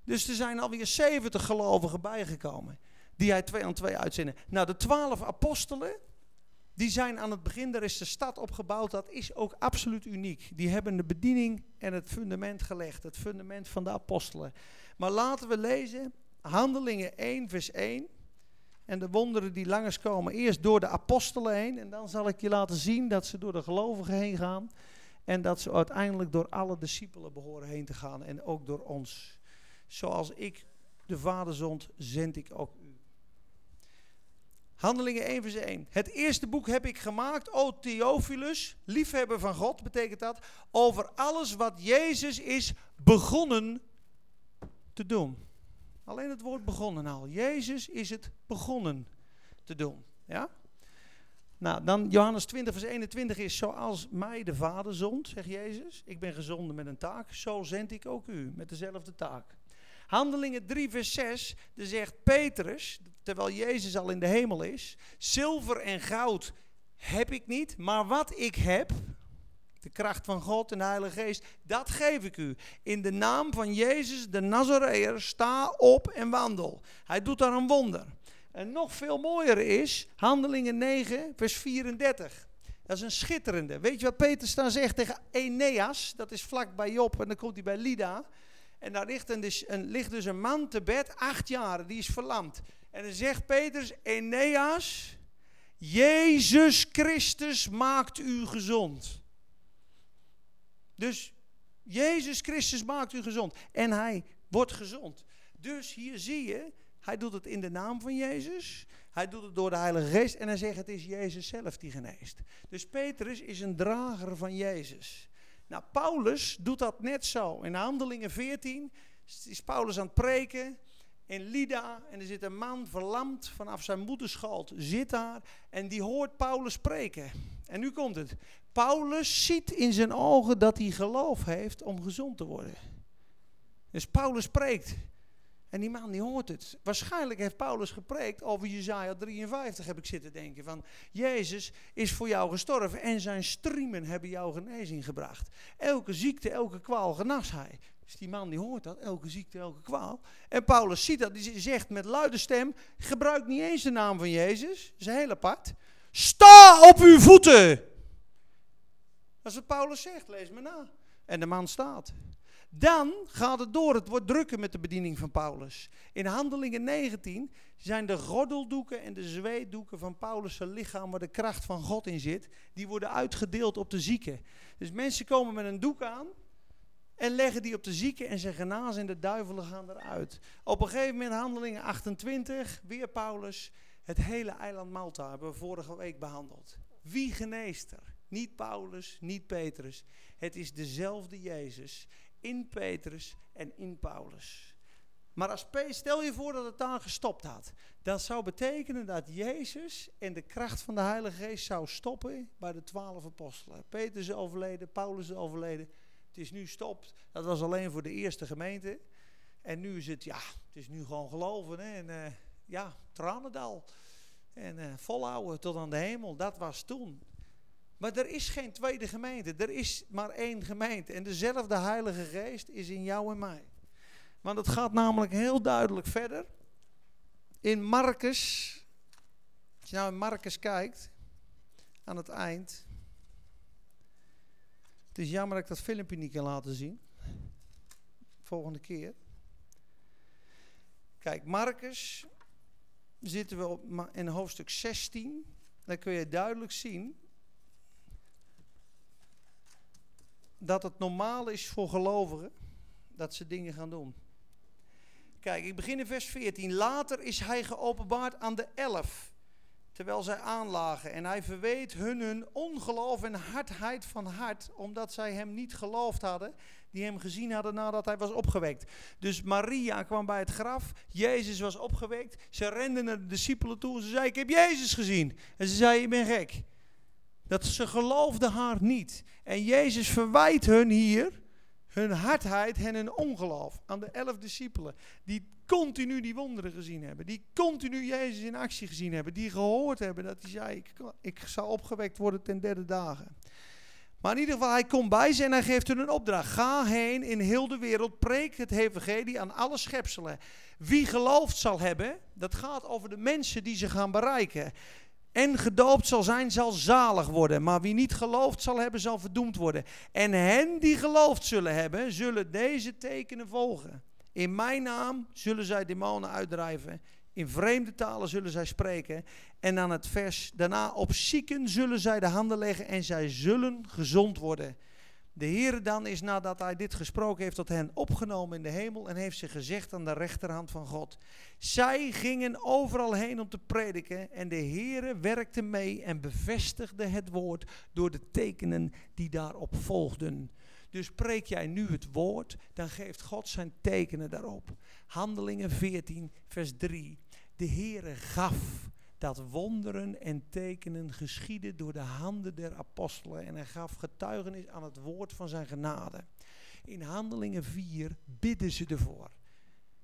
Dus er zijn alweer zeventig gelovigen bijgekomen. Die hij twee aan twee uitzende. Nou, de twaalf apostelen, Die zijn aan het begin, daar is de stad opgebouwd, dat is ook absoluut uniek. Die hebben de bediening en het fundament gelegd, het fundament van de apostelen. Maar laten we lezen, Handelingen 1, vers 1. En de wonderen die langskomen, eerst door de apostelen heen. En dan zal ik je laten zien dat ze door de gelovigen heen gaan. En dat ze uiteindelijk door alle discipelen behoren heen te gaan. En ook door ons. Zoals ik de Vader zond, zend ik ook. Handelingen 1 vers 1. Het eerste boek heb ik gemaakt, o Theophilus, liefhebber van God, betekent dat, over alles wat Jezus is begonnen te doen. Alleen het woord begonnen al. Jezus is het begonnen te doen. Ja? Nou, dan Johannes 20 vers 21 is zoals mij de Vader zond, zegt Jezus. Ik ben gezonden met een taak, zo zend ik ook u met dezelfde taak. Handelingen 3 vers 6, daar zegt Petrus, terwijl Jezus al in de hemel is, zilver en goud heb ik niet, maar wat ik heb, de kracht van God en de Heilige Geest, dat geef ik u. In de naam van Jezus de Nazareër, sta op en wandel. Hij doet daar een wonder. En nog veel mooier is, Handelingen 9, vers 34. Dat is een schitterende. Weet je wat Peter dan zegt tegen Eneas? Dat is vlak bij Job en dan komt hij bij Lida. En daar ligt, een, een, ligt dus een man te bed, acht jaar, die is verlamd. En dan zegt Petrus, Eneas, Jezus Christus maakt u gezond. Dus Jezus Christus maakt u gezond. En hij wordt gezond. Dus hier zie je, hij doet het in de naam van Jezus. Hij doet het door de Heilige Geest. En hij zegt het is Jezus zelf die geneest. Dus Petrus is een drager van Jezus. Nou, Paulus doet dat net zo. In Handelingen 14 is Paulus aan het preken in Lida. En er zit een man verlamd vanaf zijn moederschuld. Zit daar en die hoort Paulus spreken. En nu komt het. Paulus ziet in zijn ogen dat hij geloof heeft om gezond te worden. Dus Paulus spreekt. En die man die hoort het. Waarschijnlijk heeft Paulus gepreekt over Jezaja 53 heb ik zitten denken. Van Jezus is voor jou gestorven en zijn striemen hebben jou genezing gebracht. Elke ziekte, elke kwaal genas hij. Dus die man die hoort dat, elke ziekte, elke kwaal. En Paulus ziet dat, die zegt met luide stem, gebruik niet eens de naam van Jezus. Dat is heel apart. Sta op uw voeten. Dat is wat Paulus zegt, lees me na. En de man staat. Dan gaat het door, het wordt drukker met de bediening van Paulus. In Handelingen 19 zijn de gordeldoeken en de zweetdoeken van Paulus' lichaam, waar de kracht van God in zit, die worden uitgedeeld op de zieken. Dus mensen komen met een doek aan en leggen die op de zieken en ze genazen en de duivelen gaan eruit. Op een gegeven moment, Handelingen 28, weer Paulus, het hele eiland Malta hebben we vorige week behandeld. Wie geneest er? Niet Paulus, niet Petrus. Het is dezelfde Jezus in Petrus en in Paulus. Maar als stel je voor dat het daar gestopt had. Dat zou betekenen dat Jezus en de kracht van de Heilige Geest zou stoppen bij de twaalf apostelen. Petrus is overleden, Paulus is overleden. Het is nu stopt. Dat was alleen voor de eerste gemeente. En nu is het, ja, het is nu gewoon geloven. Hè? En uh, ja, tranendal. En uh, volhouden tot aan de hemel. Dat was toen. Maar er is geen tweede gemeente. Er is maar één gemeente. En dezelfde Heilige Geest is in jou en mij. Want het gaat namelijk heel duidelijk verder. In Marcus, als je nou in Marcus kijkt, aan het eind. Het is jammer dat ik dat filmpje niet kan laten zien. Volgende keer. Kijk, Marcus zitten we op, in hoofdstuk 16. Dan kun je duidelijk zien dat het normaal is voor gelovigen dat ze dingen gaan doen. Kijk, ik begin in vers 14. Later is hij geopenbaard aan de elf, terwijl zij aanlagen. En hij verweet hun hun ongeloof en hardheid van hart, omdat zij hem niet geloofd hadden, die hem gezien hadden nadat hij was opgewekt. Dus Maria kwam bij het graf, Jezus was opgewekt. Ze renden naar de discipelen toe en ze zei, ik heb Jezus gezien. En ze zei, je bent gek. Dat ze geloofden haar niet. En Jezus verwijt hun hier hun hardheid en hun ongeloof aan de elf discipelen. Die continu die wonderen gezien hebben. Die continu Jezus in actie gezien hebben. Die gehoord hebben dat hij zei, ik, ik zal opgewekt worden ten derde dagen. Maar in ieder geval, hij komt bij ze en hij geeft hun een opdracht. Ga heen in heel de wereld, preek het evangelie aan alle schepselen. Wie geloofd zal hebben, dat gaat over de mensen die ze gaan bereiken. En gedoopt zal zijn, zal zalig worden. Maar wie niet geloofd zal hebben, zal verdoemd worden. En hen die geloofd zullen hebben, zullen deze tekenen volgen. In mijn naam zullen zij demonen uitdrijven. In vreemde talen zullen zij spreken. En aan het vers daarna op zieken zullen zij de handen leggen en zij zullen gezond worden. De Heer dan is nadat hij dit gesproken heeft tot hen opgenomen in de hemel en heeft zich gezegd aan de rechterhand van God. Zij gingen overal heen om te prediken en de Heer werkte mee en bevestigde het woord door de tekenen die daarop volgden. Dus preek jij nu het woord, dan geeft God zijn tekenen daarop. Handelingen 14, vers 3. De Heere gaf dat wonderen en tekenen geschieden door de handen der apostelen. En hij gaf getuigenis aan het woord van zijn genade. In Handelingen 4 bidden ze ervoor.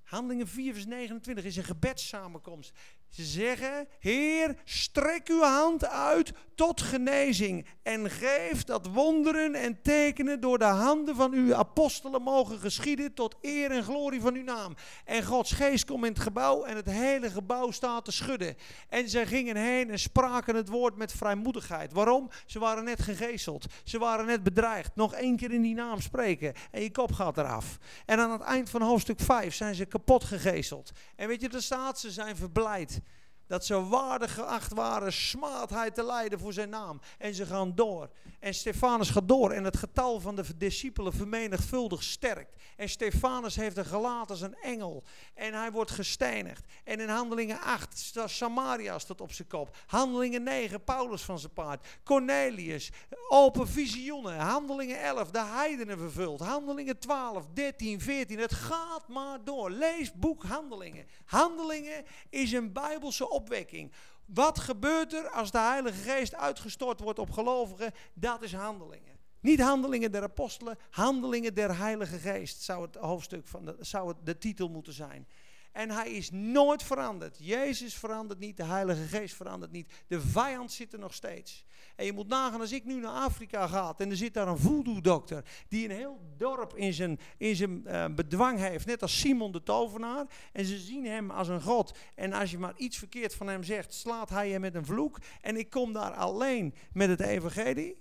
Handelingen 4, vers 29 is een gebedssamenkomst. Ze zeggen, Heer, strek uw hand uit tot genezing en geef dat wonderen en tekenen door de handen van uw apostelen mogen geschieden tot eer en glorie van uw naam. En Gods geest komt in het gebouw en het hele gebouw staat te schudden. En zij gingen heen en spraken het woord met vrijmoedigheid. Waarom? Ze waren net gegezeld. Ze waren net bedreigd. Nog één keer in die naam spreken en je kop gaat eraf. En aan het eind van hoofdstuk 5 zijn ze kapot gegezeld. En weet je, er staat, ze zijn verblijd dat ze waardig geacht waren smaadheid te lijden voor zijn naam. En ze gaan door. En Stefanus gaat door. En het getal van de discipelen vermenigvuldig sterkt. En Stefanus heeft een gelaat als een engel. En hij wordt gesteinigd. En in handelingen 8 staat Samaria staat op zijn kop. Handelingen 9 Paulus van zijn paard. Cornelius. Open visioenen. Handelingen 11 de heidenen vervuld. Handelingen 12, 13, 14. Het gaat maar door. Lees boek Handelingen. Handelingen is een bijbelse opwekking. Wat gebeurt er als de Heilige Geest uitgestort wordt op gelovigen? Dat is handelingen. Niet handelingen der apostelen, handelingen der Heilige Geest zou het hoofdstuk van de, zou het de titel moeten zijn. En hij is nooit veranderd. Jezus verandert niet, de Heilige Geest verandert niet. De vijand zit er nog steeds. En je moet nagaan, als ik nu naar Afrika ga en er zit daar een voodoo-dokter die een heel dorp in zijn, in zijn uh, bedwang heeft, net als Simon de tovenaar. En ze zien hem als een god. En als je maar iets verkeerd van hem zegt, slaat hij je met een vloek. En ik kom daar alleen met het evangelie,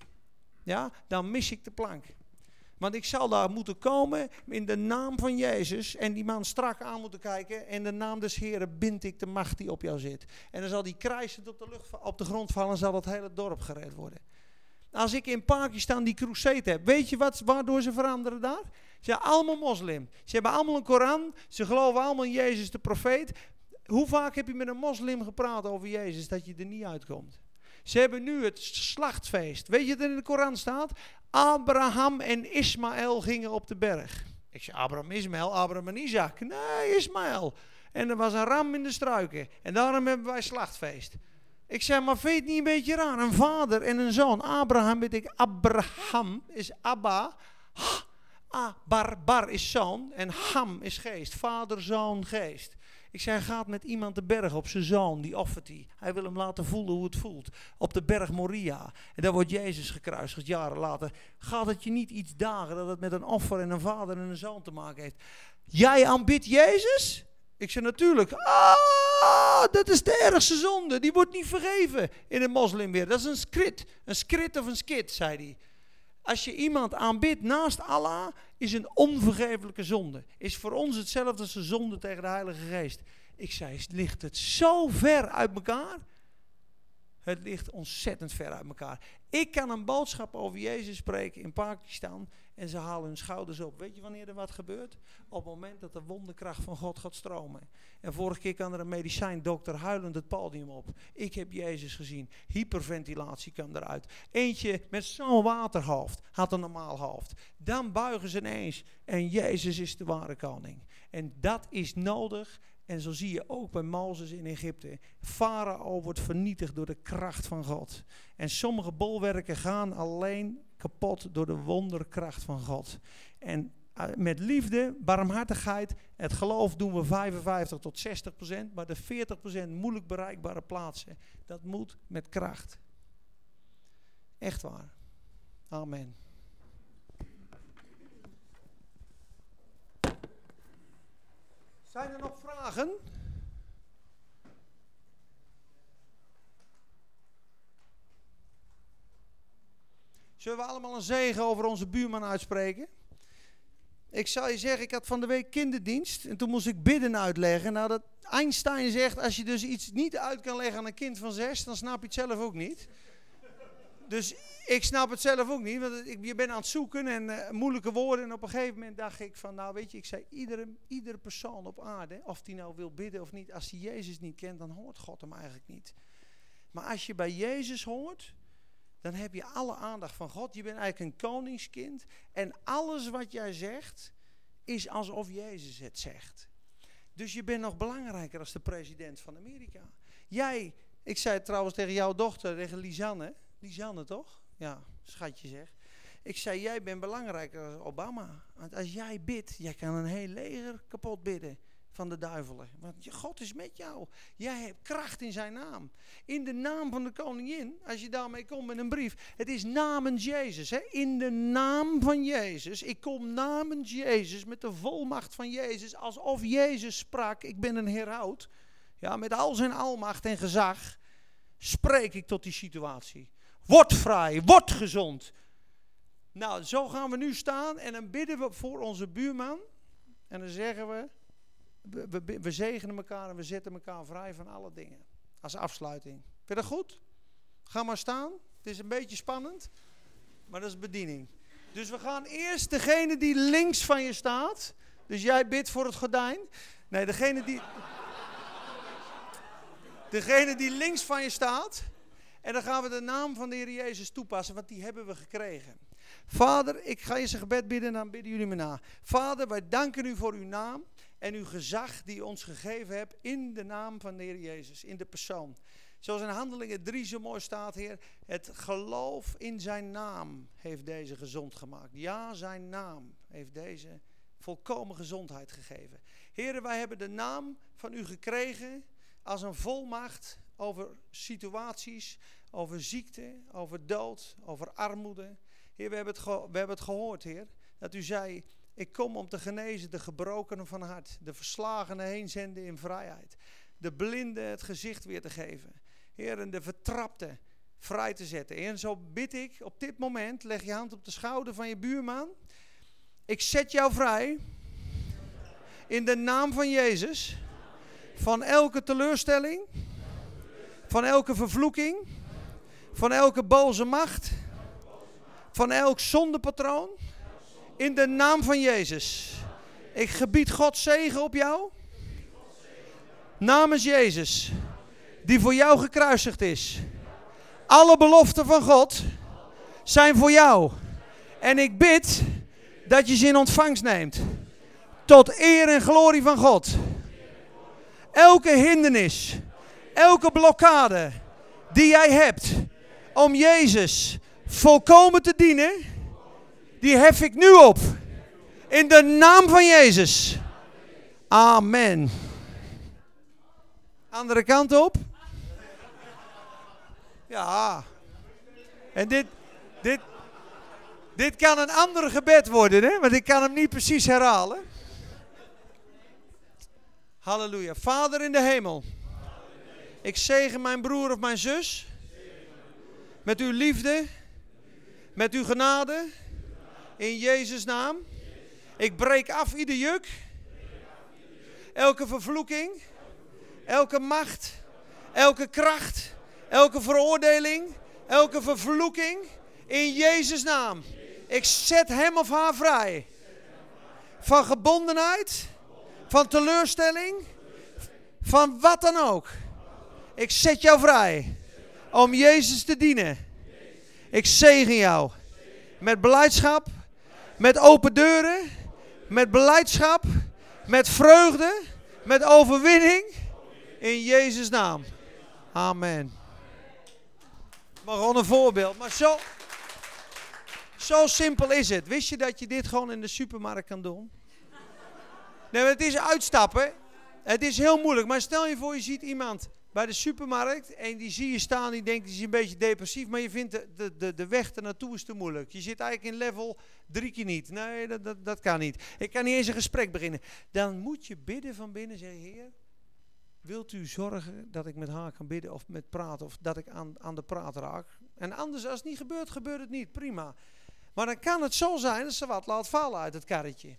ja, dan mis ik de plank. Want ik zal daar moeten komen in de naam van Jezus. En die man strak aan moeten kijken. En de naam des Heren bind ik de macht die op jou zit. En dan zal die krijsend op de, lucht, op de grond vallen. En zal het hele dorp gered worden. Als ik in Pakistan die crusade heb. Weet je wat, waardoor ze veranderen daar? Ze zijn allemaal moslim. Ze hebben allemaal een Koran. Ze geloven allemaal in Jezus de profeet. Hoe vaak heb je met een moslim gepraat over Jezus dat je er niet uitkomt? Ze hebben nu het slachtfeest. Weet je dat in de Koran staat? Abraham en Ismaël gingen op de berg. Ik zei Abraham, Ismaël, Abraham en Isaac. Nee, Ismaël. En er was een ram in de struiken. En daarom hebben wij slachtfeest. Ik zei, maar vind niet een beetje raar? Een vader en een zoon. Abraham weet ik, Abraham is Abba. Ha, bar, bar is zoon en Ham is geest. Vader, zoon, geest. Ik zei, gaat met iemand de berg op, zijn zoon, die offert hij. Hij wil hem laten voelen hoe het voelt. Op de berg Moria. En daar wordt Jezus gekruisigd, jaren later. Gaat het je niet iets dagen dat het met een offer en een vader en een zoon te maken heeft? Jij aanbidt Jezus? Ik zei natuurlijk, ah, dat is de ergste zonde. Die wordt niet vergeven in de moslimwereld. Dat is een skrit. Een skrit of een skit, zei hij. Als je iemand aanbidt naast Allah, is een onvergeeflijke zonde. Is voor ons hetzelfde als een zonde tegen de Heilige Geest. Ik zei, ligt het zo ver uit elkaar? Het ligt ontzettend ver uit elkaar. Ik kan een boodschap over Jezus spreken in Pakistan en ze halen hun schouders op. Weet je wanneer er wat gebeurt? Op het moment dat de wonderkracht van God gaat stromen. En vorige keer kan er een medicijndokter huilend het podium op. Ik heb Jezus gezien. Hyperventilatie kwam eruit. Eentje met zo'n waterhoofd had een normaal hoofd. Dan buigen ze ineens en Jezus is de ware koning. En dat is nodig en zo zie je ook bij Mozes in Egypte. Farao wordt vernietigd door de kracht van God. En sommige bolwerken gaan alleen kapot door de wonderkracht van God. En eh, met liefde, barmhartigheid, het geloof doen we 55 tot 60 procent. Maar de 40 procent moeilijk bereikbare plaatsen, dat moet met kracht. Echt waar. Amen. Zijn er nog vragen? Zullen we allemaal een zegen over onze buurman uitspreken? Ik zal je zeggen, ik had van de week kinderdienst en toen moest ik bidden uitleggen. Nou, dat Einstein zegt, als je dus iets niet uit kan leggen aan een kind van zes, dan snap je het zelf ook niet. Dus ik snap het zelf ook niet, want ik, je bent aan het zoeken en uh, moeilijke woorden. En op een gegeven moment dacht ik van, nou weet je, ik zei, iedere, iedere persoon op aarde, of die nou wil bidden of niet, als hij Jezus niet kent, dan hoort God hem eigenlijk niet. Maar als je bij Jezus hoort, dan heb je alle aandacht van God. Je bent eigenlijk een koningskind. En alles wat jij zegt, is alsof Jezus het zegt. Dus je bent nog belangrijker als de president van Amerika. Jij, ik zei trouwens tegen jouw dochter, tegen Lisanne. Lisanne toch? Ja, schatje zeg. Ik zei, jij bent belangrijker als Obama. Want als jij bidt, jij kan een heel leger kapot bidden van de duivelen. Want God is met jou. Jij hebt kracht in zijn naam. In de naam van de koningin, als je daarmee komt met een brief. Het is namens Jezus. Hè? In de naam van Jezus. Ik kom namens Jezus met de volmacht van Jezus. Alsof Jezus sprak. Ik ben een heraut. Ja, met al zijn almacht en gezag. Spreek ik tot die situatie. Word vrij, word gezond. Nou, zo gaan we nu staan en dan bidden we voor onze buurman. En dan zeggen we, we, zegenen elkaar en we zetten elkaar vrij van alle dingen. Als afsluiting. Vind je dat goed? Ga maar staan. Het is een beetje spannend, maar dat is bediening. Dus we gaan eerst degene die links van je staat. Dus jij bidt voor het gordijn. Nee, degene die. Degene die links van je staat. En dan gaan we de naam van de Heer Jezus toepassen, want die hebben we gekregen. Vader, ik ga je een gebed bidden en dan bidden jullie me na. Vader, wij danken u voor uw naam en uw gezag die u ons gegeven hebt in de naam van de Heer Jezus, in de persoon. Zoals in Handelingen 3 zo mooi staat, Heer, het geloof in zijn naam heeft deze gezond gemaakt. Ja, zijn naam heeft deze volkomen gezondheid gegeven. Heren, wij hebben de naam van u gekregen als een volmacht over situaties, over ziekte, over dood, over armoede. Heer, we hebben het, we hebben het gehoord, Heer, dat u zei, ik kom om te genezen de gebrokenen van hart, de verslagenen heen zenden in vrijheid, de blinden het gezicht weer te geven. Heer, en de vertrapte vrij te zetten. En zo bid ik op dit moment, leg je hand op de schouder van je buurman. Ik zet jou vrij in de naam van Jezus van elke teleurstelling, van elke vervloeking, van elke boze macht, van elk zondepatroon. In de naam van Jezus. Ik gebied God zegen op jou. Namens Jezus, die voor jou gekruisigd is. Alle beloften van God zijn voor jou. En ik bid dat je ze in ontvangst neemt. Tot eer en glorie van God. Elke hindernis, elke blokkade die jij hebt om Jezus volkomen te dienen, die hef ik nu op. In de naam van Jezus. Amen. Andere kant op. Ja. En dit, dit, dit kan een ander gebed worden, hè? want ik kan hem niet precies herhalen. Halleluja. Vader in de hemel. Ik zegen mijn broer of mijn zus. Met uw liefde. Met uw genade. In Jezus' naam. Ik breek af ieder juk. Elke vervloeking. Elke macht. Elke kracht. Elke veroordeling. Elke vervloeking. In Jezus' naam. Ik zet hem of haar vrij. Van gebondenheid van teleurstelling, van wat dan ook. Ik zet jou vrij om Jezus te dienen. Ik zegen jou met blijdschap, met open deuren, met blijdschap, met vreugde, met overwinning. In Jezus' naam. Amen. Maar gewoon een voorbeeld. Maar zo, zo simpel is het. Wist je dat je dit gewoon in de supermarkt kan doen? Nee, het is uitstappen. Het is heel moeilijk. Maar stel je voor, je ziet iemand bij de supermarkt en die zie je staan die denkt, die is een beetje depressief, maar je vindt de, de, de, de weg ernaartoe is te moeilijk. Je zit eigenlijk in level drie keer niet. Nee, dat, dat, dat kan niet. Ik kan niet eens een gesprek beginnen. Dan moet je bidden van binnen, zeggen, Heer, wilt u zorgen dat ik met haar kan bidden of met praten of dat ik aan, aan de praat raak? En anders, als het niet gebeurt, gebeurt het niet. Prima. Maar dan kan het zo zijn dat ze wat laat vallen uit het karretje.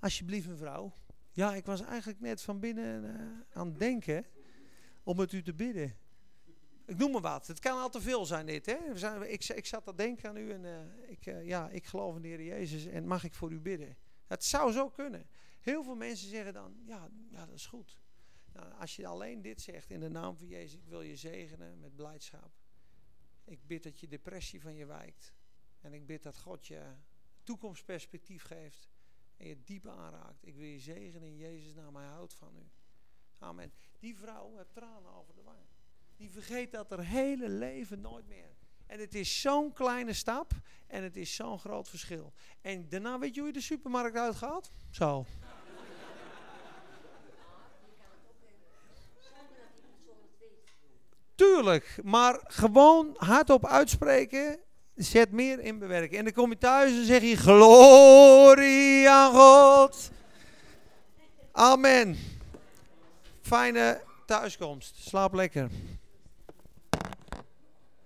Alsjeblieft, mevrouw. Ja, ik was eigenlijk net van binnen uh, aan het denken om met u te bidden. Ik noem maar wat. Het kan al te veel zijn dit. Hè? We zijn, ik, ik zat te denken aan u en uh, ik, uh, ja, ik geloof in de Heer Jezus en mag ik voor u bidden. Het zou zo kunnen. Heel veel mensen zeggen dan, ja, ja dat is goed. Nou, als je alleen dit zegt in de naam van Jezus, ik wil je zegenen met blijdschap. Ik bid dat je depressie van je wijkt. En ik bid dat God je toekomstperspectief geeft en je diep aanraakt. Ik wil je zegenen in Jezus naam, hij houdt van u. Amen. Die vrouw heeft tranen over de wang. Die vergeet dat haar hele leven nooit meer. En het is zo'n kleine stap en het is zo'n groot verschil. En daarna weet je hoe je de supermarkt uitgaat? Zo. Tuurlijk, maar gewoon hardop uitspreken zet meer in bewerking. En dan kom je thuis en zeg je glorie aan God. Amen. Fijne thuiskomst. Slaap lekker.